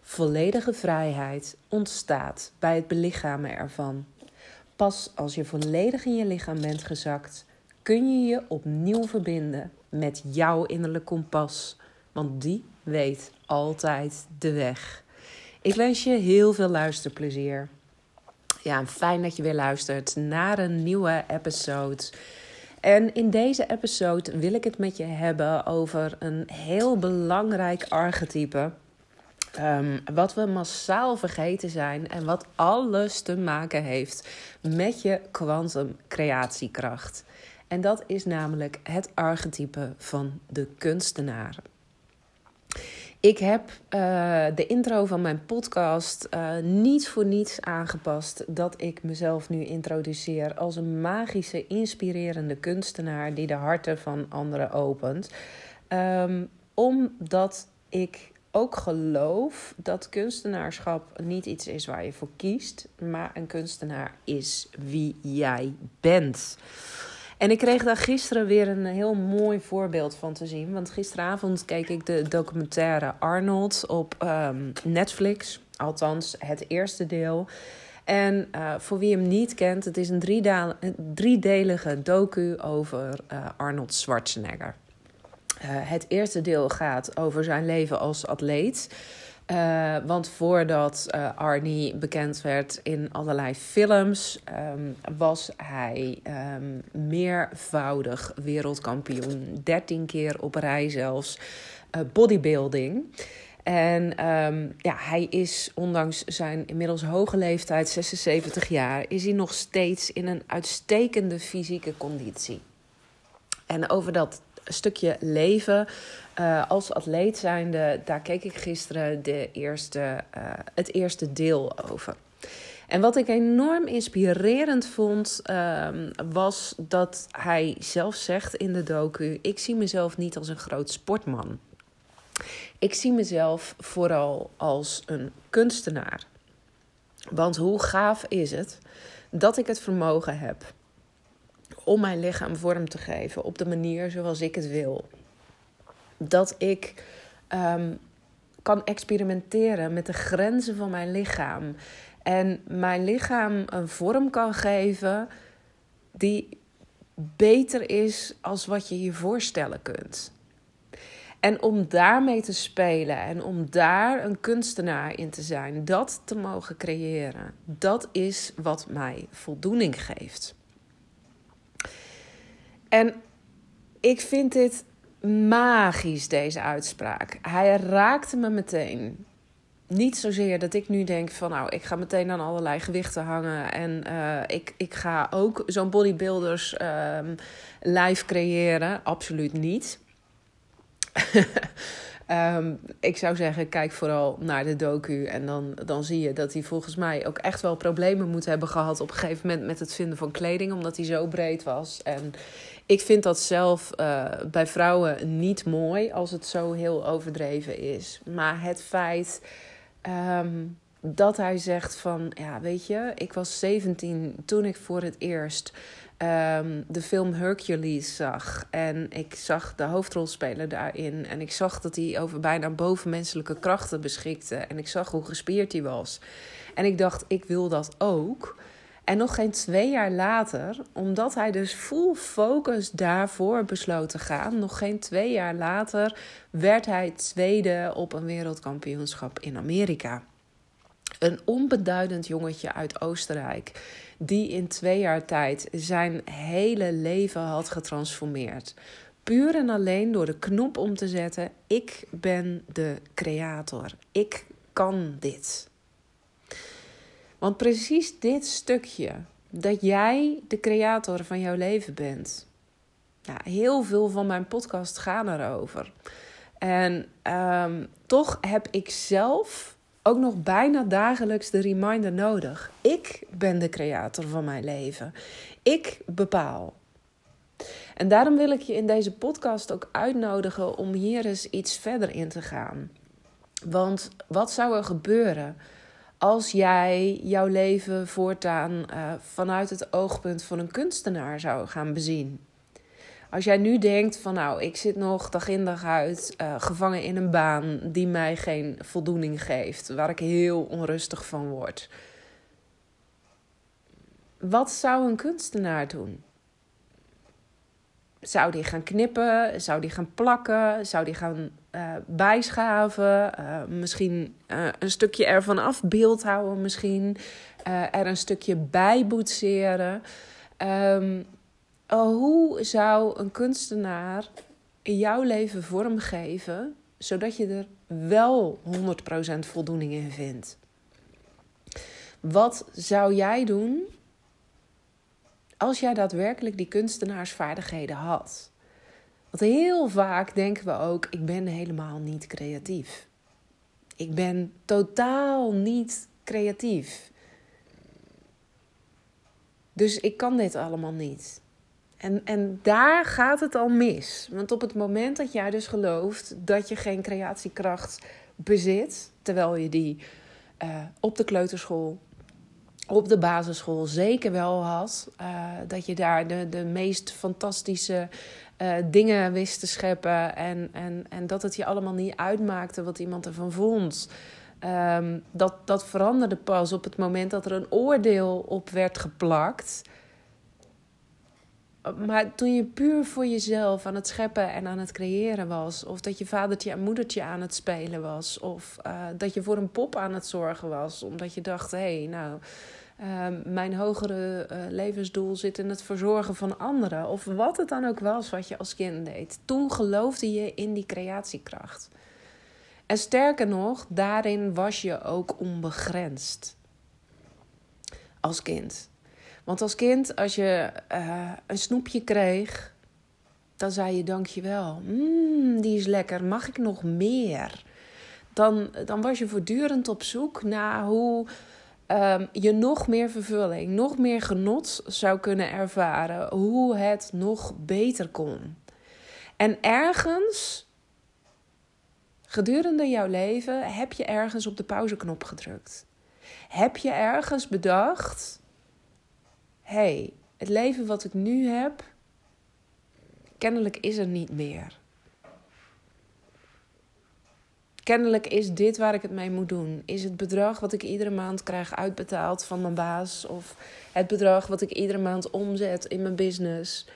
Volledige vrijheid ontstaat bij het belichamen ervan. Pas als je volledig in je lichaam bent gezakt, kun je je opnieuw verbinden met jouw innerlijk kompas, want die weet altijd de weg. Ik wens je heel veel luisterplezier. Ja, fijn dat je weer luistert naar een nieuwe episode. En in deze episode wil ik het met je hebben over een heel belangrijk archetype. Um, wat we massaal vergeten zijn en wat alles te maken heeft met je kwantumcreatiekracht. En dat is namelijk het archetype van de kunstenaar. Ik heb uh, de intro van mijn podcast uh, niet voor niets aangepast dat ik mezelf nu introduceer als een magische, inspirerende kunstenaar die de harten van anderen opent. Um, omdat ik ook geloof dat kunstenaarschap niet iets is waar je voor kiest, maar een kunstenaar is wie jij bent. En ik kreeg daar gisteren weer een heel mooi voorbeeld van te zien. Want gisteravond keek ik de documentaire Arnold op um, Netflix. Althans, het eerste deel. En uh, voor wie hem niet kent, het is een driedelige docu over uh, Arnold Schwarzenegger. Uh, het eerste deel gaat over zijn leven als atleet. Uh, want voordat uh, Arnie bekend werd in allerlei films, um, was hij um, meervoudig wereldkampioen. 13 keer op rij zelfs. Bodybuilding. En um, ja, hij is, ondanks zijn inmiddels hoge leeftijd, 76 jaar, is hij nog steeds in een uitstekende fysieke conditie. En over dat stukje leven uh, als atleet zijnde, daar keek ik gisteren de eerste, uh, het eerste deel over. En wat ik enorm inspirerend vond, uh, was dat hij zelf zegt in de docu: Ik zie mezelf niet als een groot sportman. Ik zie mezelf vooral als een kunstenaar. Want hoe gaaf is het dat ik het vermogen heb om mijn lichaam vorm te geven op de manier zoals ik het wil. Dat ik um, kan experimenteren met de grenzen van mijn lichaam. En mijn lichaam een vorm kan geven die beter is als wat je je voorstellen kunt. En om daarmee te spelen en om daar een kunstenaar in te zijn, dat te mogen creëren, dat is wat mij voldoening geeft. En ik vind dit magisch, deze uitspraak. Hij raakte me meteen. Niet zozeer dat ik nu denk van nou, ik ga meteen aan allerlei gewichten hangen. En uh, ik, ik ga ook zo'n bodybuilders live creëren. Absoluut niet. um, ik zou zeggen, kijk vooral naar de docu. En dan, dan zie je dat hij volgens mij ook echt wel problemen moet hebben gehad op een gegeven moment met het vinden van kleding. Omdat hij zo breed was. En ik vind dat zelf uh, bij vrouwen niet mooi als het zo heel overdreven is. Maar het feit um, dat hij zegt van, ja, weet je, ik was 17 toen ik voor het eerst um, de film Hercules zag. En ik zag de hoofdrolspeler daarin. En ik zag dat hij over bijna bovenmenselijke krachten beschikte. En ik zag hoe gespierd hij was. En ik dacht, ik wil dat ook. En nog geen twee jaar later, omdat hij dus full focus daarvoor besloot te gaan, nog geen twee jaar later werd hij tweede op een wereldkampioenschap in Amerika. Een onbeduidend jongetje uit Oostenrijk, die in twee jaar tijd zijn hele leven had getransformeerd. Puur en alleen door de knop om te zetten: ik ben de creator. Ik kan dit. Want precies dit stukje, dat jij de creator van jouw leven bent. Heel veel van mijn podcast gaan erover. En um, toch heb ik zelf ook nog bijna dagelijks de reminder nodig. Ik ben de creator van mijn leven. Ik bepaal. En daarom wil ik je in deze podcast ook uitnodigen om hier eens iets verder in te gaan. Want wat zou er gebeuren als jij jouw leven voortaan uh, vanuit het oogpunt van een kunstenaar zou gaan bezien? Als jij nu denkt van nou, ik zit nog dag in dag uit uh, gevangen in een baan die mij geen voldoening geeft, waar ik heel onrustig van word. Wat zou een kunstenaar doen? Zou die gaan knippen? Zou die gaan plakken? Zou die gaan uh, bijschaven? Uh, misschien uh, een stukje ervan af beeld houden? Misschien er een stukje bij boetseren? Um, hoe zou een kunstenaar jouw leven vormgeven zodat je er wel 100% voldoening in vindt? Wat zou jij doen als jij daadwerkelijk die kunstenaarsvaardigheden had? Want heel vaak denken we ook: ik ben helemaal niet creatief. Ik ben totaal niet creatief. Dus ik kan dit allemaal niet. En, en daar gaat het al mis. Want op het moment dat jij dus gelooft dat je geen creatiekracht bezit, terwijl je die uh, op de kleuterschool, op de basisschool zeker wel had, uh, dat je daar de, de meest fantastische uh, dingen wist te scheppen en, en, en dat het je allemaal niet uitmaakte wat iemand ervan vond. Um, dat, dat veranderde pas op het moment dat er een oordeel op werd geplakt maar toen je puur voor jezelf aan het scheppen en aan het creëren was, of dat je vadertje en moedertje aan het spelen was, of uh, dat je voor een pop aan het zorgen was, omdat je dacht: hé, hey, nou, uh, mijn hogere uh, levensdoel zit in het verzorgen van anderen, of wat het dan ook was wat je als kind deed. Toen geloofde je in die creatiekracht. En sterker nog, daarin was je ook onbegrensd als kind. Want als kind, als je uh, een snoepje kreeg, dan zei je dankjewel. Mmm, die is lekker. Mag ik nog meer? Dan, dan was je voortdurend op zoek naar hoe um, je nog meer vervulling, nog meer genot zou kunnen ervaren. Hoe het nog beter kon. En ergens, gedurende jouw leven, heb je ergens op de pauzeknop gedrukt. Heb je ergens bedacht hey, het leven wat ik nu heb, kennelijk is er niet meer. Kennelijk is dit waar ik het mee moet doen. Is het bedrag wat ik iedere maand krijg uitbetaald van mijn baas, of het bedrag wat ik iedere maand omzet in mijn business,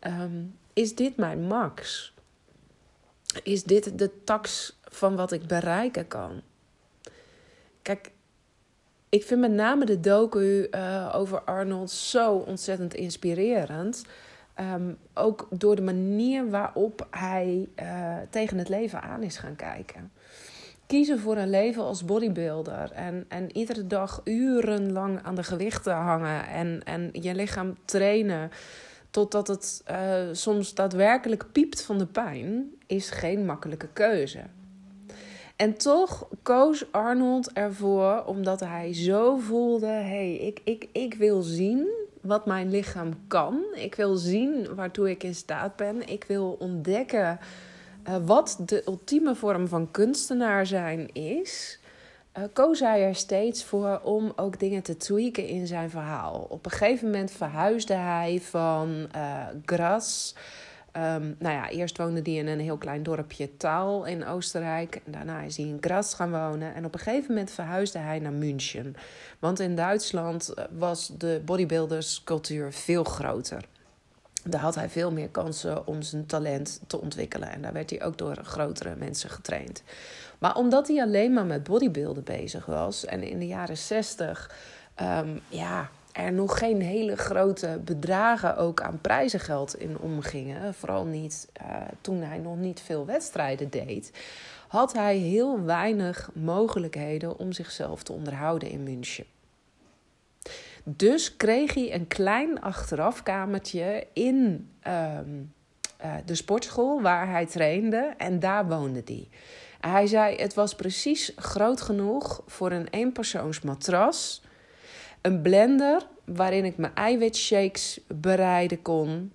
um, is dit mijn max? Is dit de tax van wat ik bereiken kan? Kijk, ik vind met name de docu uh, over Arnold zo ontzettend inspirerend. Um, ook door de manier waarop hij uh, tegen het leven aan is gaan kijken. Kiezen voor een leven als bodybuilder en, en iedere dag urenlang aan de gewichten hangen en, en je lichaam trainen totdat het uh, soms daadwerkelijk piept van de pijn, is geen makkelijke keuze. En toch koos Arnold ervoor, omdat hij zo voelde: hé, hey, ik, ik, ik wil zien wat mijn lichaam kan. Ik wil zien waartoe ik in staat ben. Ik wil ontdekken uh, wat de ultieme vorm van kunstenaar zijn is. Uh, koos hij er steeds voor om ook dingen te tweaken in zijn verhaal. Op een gegeven moment verhuisde hij van uh, Gras Um, nou ja, eerst woonde hij in een heel klein dorpje Taal in Oostenrijk. En daarna is hij in Graz gaan wonen. En op een gegeven moment verhuisde hij naar München. Want in Duitsland eh, was de bodybuilderscultuur veel groter. Daar had hij veel meer kansen om zijn talent te ontwikkelen. En daar werd hij ook door grotere mensen getraind. Maar omdat hij alleen maar met bodybuilden bezig was en in de jaren 60, um, ehm, ja, er nog geen hele grote bedragen ook aan prijzengeld in omgingen, vooral niet uh, toen hij nog niet veel wedstrijden deed, had hij heel weinig mogelijkheden om zichzelf te onderhouden in München. Dus kreeg hij een klein achterafkamertje in um, uh, de sportschool waar hij trainde en daar woonde hij. Hij zei: Het was precies groot genoeg voor een eenpersoons matras, een blender waarin ik mijn eiwitshakes bereiden kon.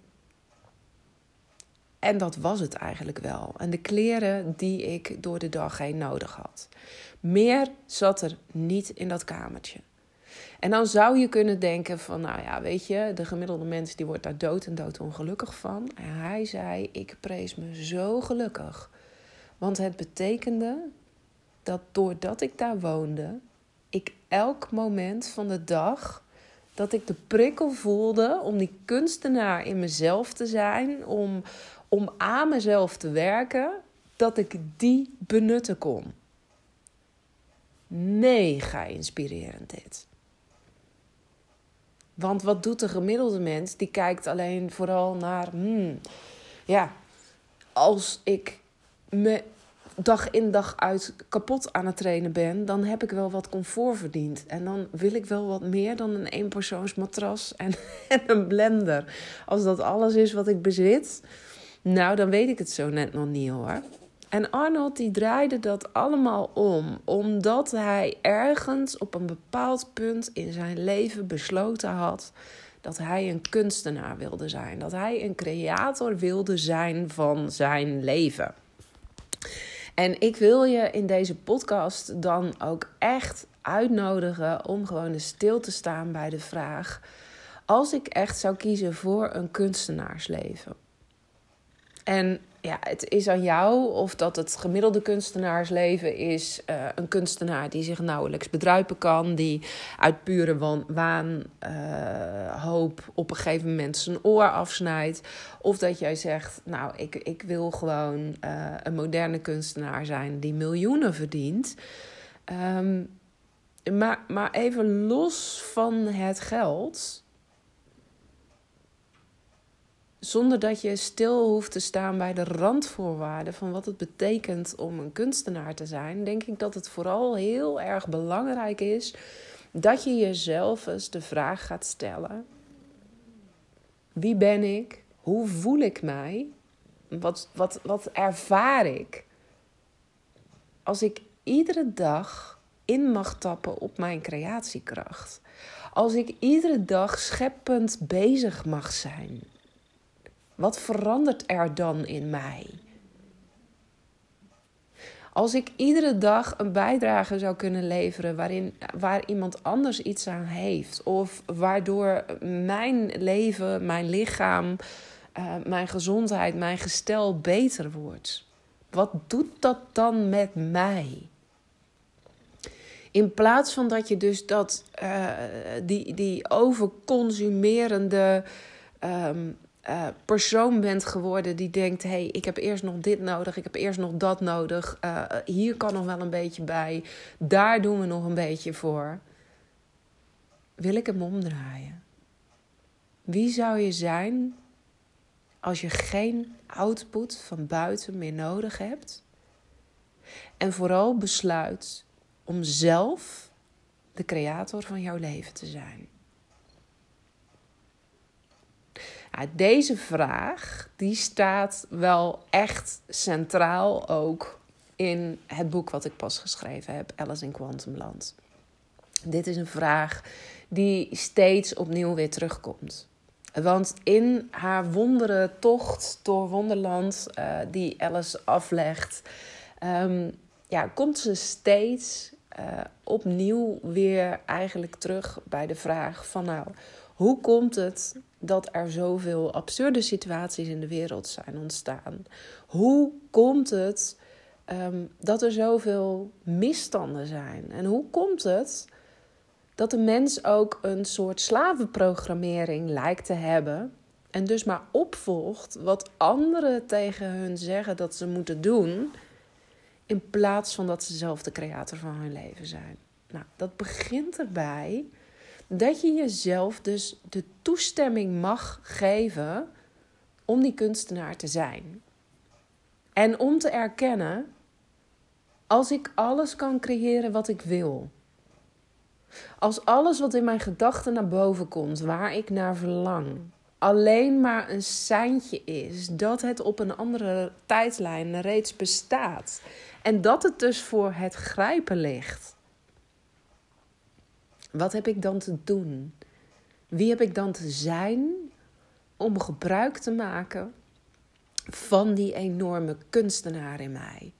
En dat was het eigenlijk wel. En de kleren die ik door de dag heen nodig had. Meer zat er niet in dat kamertje. En dan zou je kunnen denken van, nou ja, weet je, de gemiddelde mens die wordt daar dood en dood ongelukkig van. En hij zei, ik prees me zo gelukkig. Want het betekende dat doordat ik daar woonde, ik elk moment van de dag dat ik de prikkel voelde om die kunstenaar in mezelf te zijn, om, om aan mezelf te werken, dat ik die benutten kon. Mega inspirerend dit. Want wat doet de gemiddelde mens? Die kijkt alleen vooral naar, hmm, ja, als ik me dag in dag uit kapot aan het trainen ben, dan heb ik wel wat comfort verdiend. En dan wil ik wel wat meer dan een eenpersoonsmatras en, en een blender. Als dat alles is wat ik bezit, nou, dan weet ik het zo net nog niet hoor. En Arnold die draaide dat allemaal om, omdat hij ergens op een bepaald punt in zijn leven besloten had dat hij een kunstenaar wilde zijn, dat hij een creator wilde zijn van zijn leven. En ik wil je in deze podcast dan ook echt uitnodigen om gewoon eens stil te staan bij de vraag: als ik echt zou kiezen voor een kunstenaarsleven. En ja, het is aan jou of dat het gemiddelde kunstenaarsleven is. Uh, een kunstenaar die zich nauwelijks bedruipen kan, die uit pure waan, uh, hoop op een gegeven moment zijn oor afsnijdt. Of dat jij zegt, nou, ik, ik wil gewoon uh, een moderne kunstenaar zijn die miljoenen verdient. Um, maar, maar even los van het geld zonder dat je stil hoeft te staan bij de randvoorwaarden van wat het betekent om een kunstenaar te zijn, denk ik dat het vooral heel erg belangrijk is dat je jezelf eens de vraag gaat stellen: wie ben ik? Hoe voel ik mij? Wat, wat, wat ervaar ik? Als ik iedere dag in mag tappen op mijn creatiekracht. Als ik iedere dag scheppend bezig mag zijn wat verandert er dan in mij? Als ik iedere dag een bijdrage zou kunnen leveren waarin, waar iemand anders iets aan heeft, of waardoor mijn leven, mijn lichaam, uh, mijn gezondheid, mijn gestel beter wordt, wat doet dat dan met mij? In plaats van dat je dus dat, uh, die, die overconsumerende um, uh, persoon bent geworden die denkt: hé, hey, ik heb eerst nog dit nodig, ik heb eerst nog dat nodig, uh, hier kan nog wel een beetje bij, daar doen we nog een beetje voor. Wil ik hem omdraaien? Wie zou je zijn als je geen output van buiten meer nodig hebt? En vooral besluit om zelf de creator van jouw leven te zijn. Deze vraag die staat wel echt centraal ook in het boek wat ik pas geschreven heb, Alice in Quantumland. Dit is een vraag die steeds opnieuw weer terugkomt. Want in haar wondere tocht door Wonderland, uh, die Alice aflegt, um, ja, komt ze steeds uh, opnieuw weer eigenlijk terug bij de vraag van nou, hoe komt het dat er zoveel absurde situaties in de wereld zijn ontstaan? Hoe komt het um, dat er zoveel misstanden zijn? En hoe komt het dat de mens ook een soort slavenprogrammering lijkt te hebben en dus maar opvolgt wat anderen tegen hun zeggen dat ze moeten doen, in plaats van dat ze zelf de creator van hun leven zijn? Nou, dat begint erbij dat je jezelf dus de toestemming mag geven om die kunstenaar te zijn. En om te erkennen, als ik alles kan creëren wat ik wil. Als alles wat in mijn gedachten naar boven komt, waar ik naar verlang, alleen maar een seintje is dat het op een andere tijdlijn reeds bestaat. En dat het dus voor het grijpen ligt. Wat heb ik dan te doen? Wie heb ik dan te zijn om gebruik te maken van die enorme kunstenaar in mij?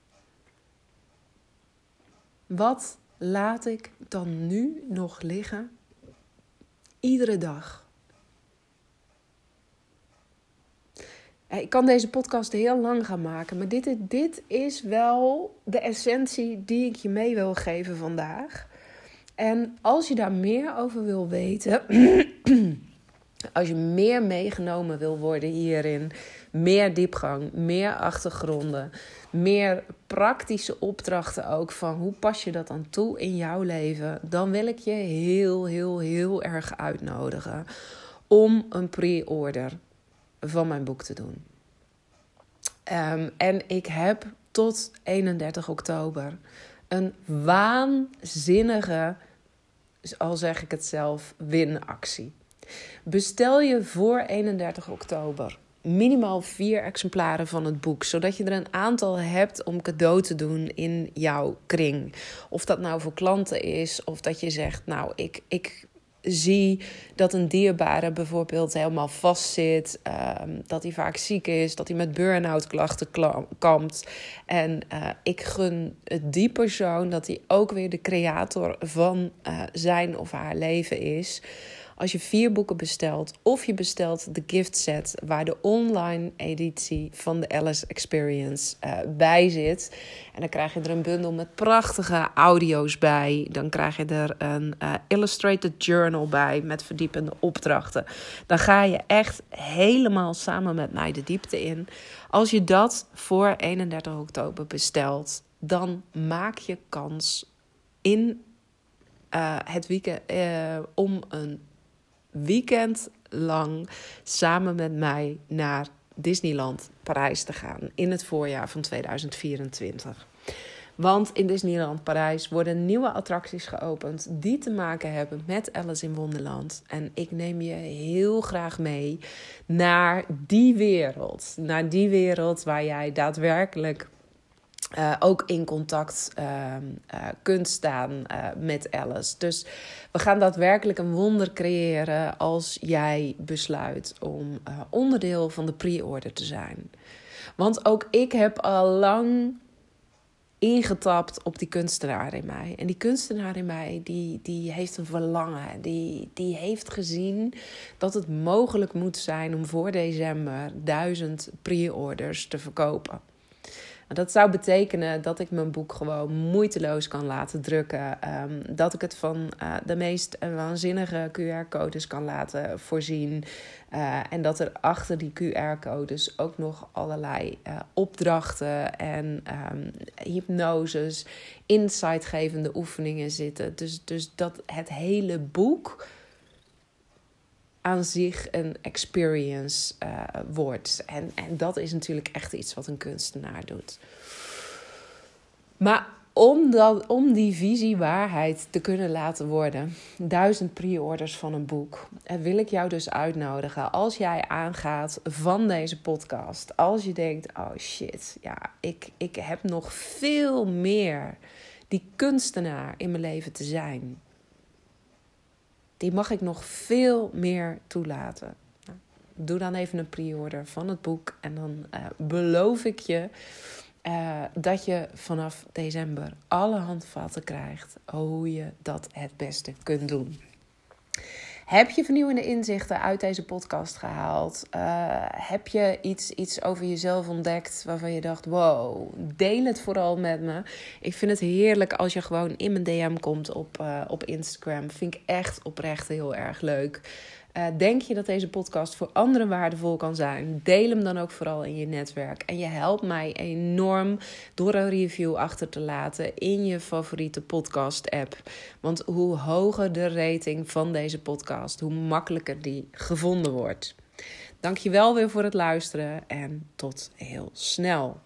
Wat laat ik dan nu nog liggen? Iedere dag. Ik kan deze podcast heel lang gaan maken, maar dit, dit is wel de essentie die ik je mee wil geven vandaag. En als je daar meer over wil weten, als je meer meegenomen wil worden hierin, meer diepgang, meer achtergronden, meer praktische opdrachten ook van hoe pas je dat dan toe in jouw leven, dan wil ik je heel, heel, heel erg uitnodigen om een pre-order van mijn boek te doen. Um, en ik heb tot 31 oktober een waanzinnige, al zeg ik het zelf, winactie. Bestel je voor 31 oktober minimaal vier exemplaren van het boek, zodat je er een aantal hebt om cadeau te doen in jouw kring. Of dat nou voor klanten is, of dat je zegt, nou, ik, ik zie dat een dierbare bijvoorbeeld helemaal vastzit, um, dat hij vaak ziek is, dat hij met burn-out klachten kampt. En uh, ik gun die persoon dat hij ook weer de creator van uh, zijn of haar leven is. Als je vier boeken bestelt of je bestelt de gift set waar de online editie van de Alice Experience uh, bij zit. En dan krijg je er een bundel met prachtige audio's bij. Dan krijg je er een uh, illustrated journal bij met verdiepende opdrachten. Dan ga je echt helemaal samen met mij de diepte in. Als je dat voor 31 oktober bestelt, dan maak je kans in uh, het weekend om een weekend lang samen met mij naar Disneyland Parijs te gaan in het voorjaar van 2024. Want in Disneyland Parijs worden nieuwe attracties geopend die te maken hebben met Alice in Wonderland. En ik neem je heel graag mee naar die wereld. Naar die wereld waar jij daadwerkelijk uh, ook in contact uh, uh, kunt staan met Alice. Dus we gaan daadwerkelijk een wonder creëren als jij besluit om onderdeel van de pre-order te zijn. Want ook ik heb al lang ingetapt op die kunstenaar in mij. En die kunstenaar in mij, die, die heeft een verlangen. Die, die heeft gezien dat het mogelijk moet zijn om voor december duizend pre-orders te verkopen. Dat zou betekenen dat ik mijn boek gewoon moeiteloos kan laten drukken. Ehm, dat ik het van uh, de meest waanzinnige QR-codes kan laten voorzien. Uh, en dat er achter die QR-codes ook nog allerlei uh, opdrachten en um, hypnoses, insightgevende oefeningen zitten. Dus, dus dat het hele boek aan zich een experience uh, wordt. En, en dat is natuurlijk echt iets wat een kunstenaar doet. Maar om, dat, om die visie waarheid te kunnen laten worden, duizend pre-orders van een boek, en wil ik jou dus uitnodigen als jij aangaat van deze podcast. Als je denkt, oh shit, ja, ik, ik heb nog veel meer die kunstenaar in mijn leven te zijn die mag ik nog veel meer toelaten. Doe dan even een pre-order van het boek en dan uh, beloof ik je uh, dat je vanaf december alle handvatten krijgt hoe je dat het beste kunt doen. Heb je vernieuwende inzichten uit deze podcast gehaald? Uh, heb je iets, iets over jezelf ontdekt waarvan je dacht: wow, deel het vooral met me. Ik vind het heerlijk als je gewoon in mijn DM komt op, uh, op Instagram. Vind ik echt oprecht heel erg leuk. Uh, denk je dat deze podcast voor anderen waardevol kan zijn? Deel hem dan ook vooral in je netwerk. En je helpt mij enorm door een review achter te laten in je favoriete podcast-app. Want hoe hoger de rating van deze podcast, hoe makkelijker die gevonden wordt. Dankjewel weer voor het luisteren en tot heel snel.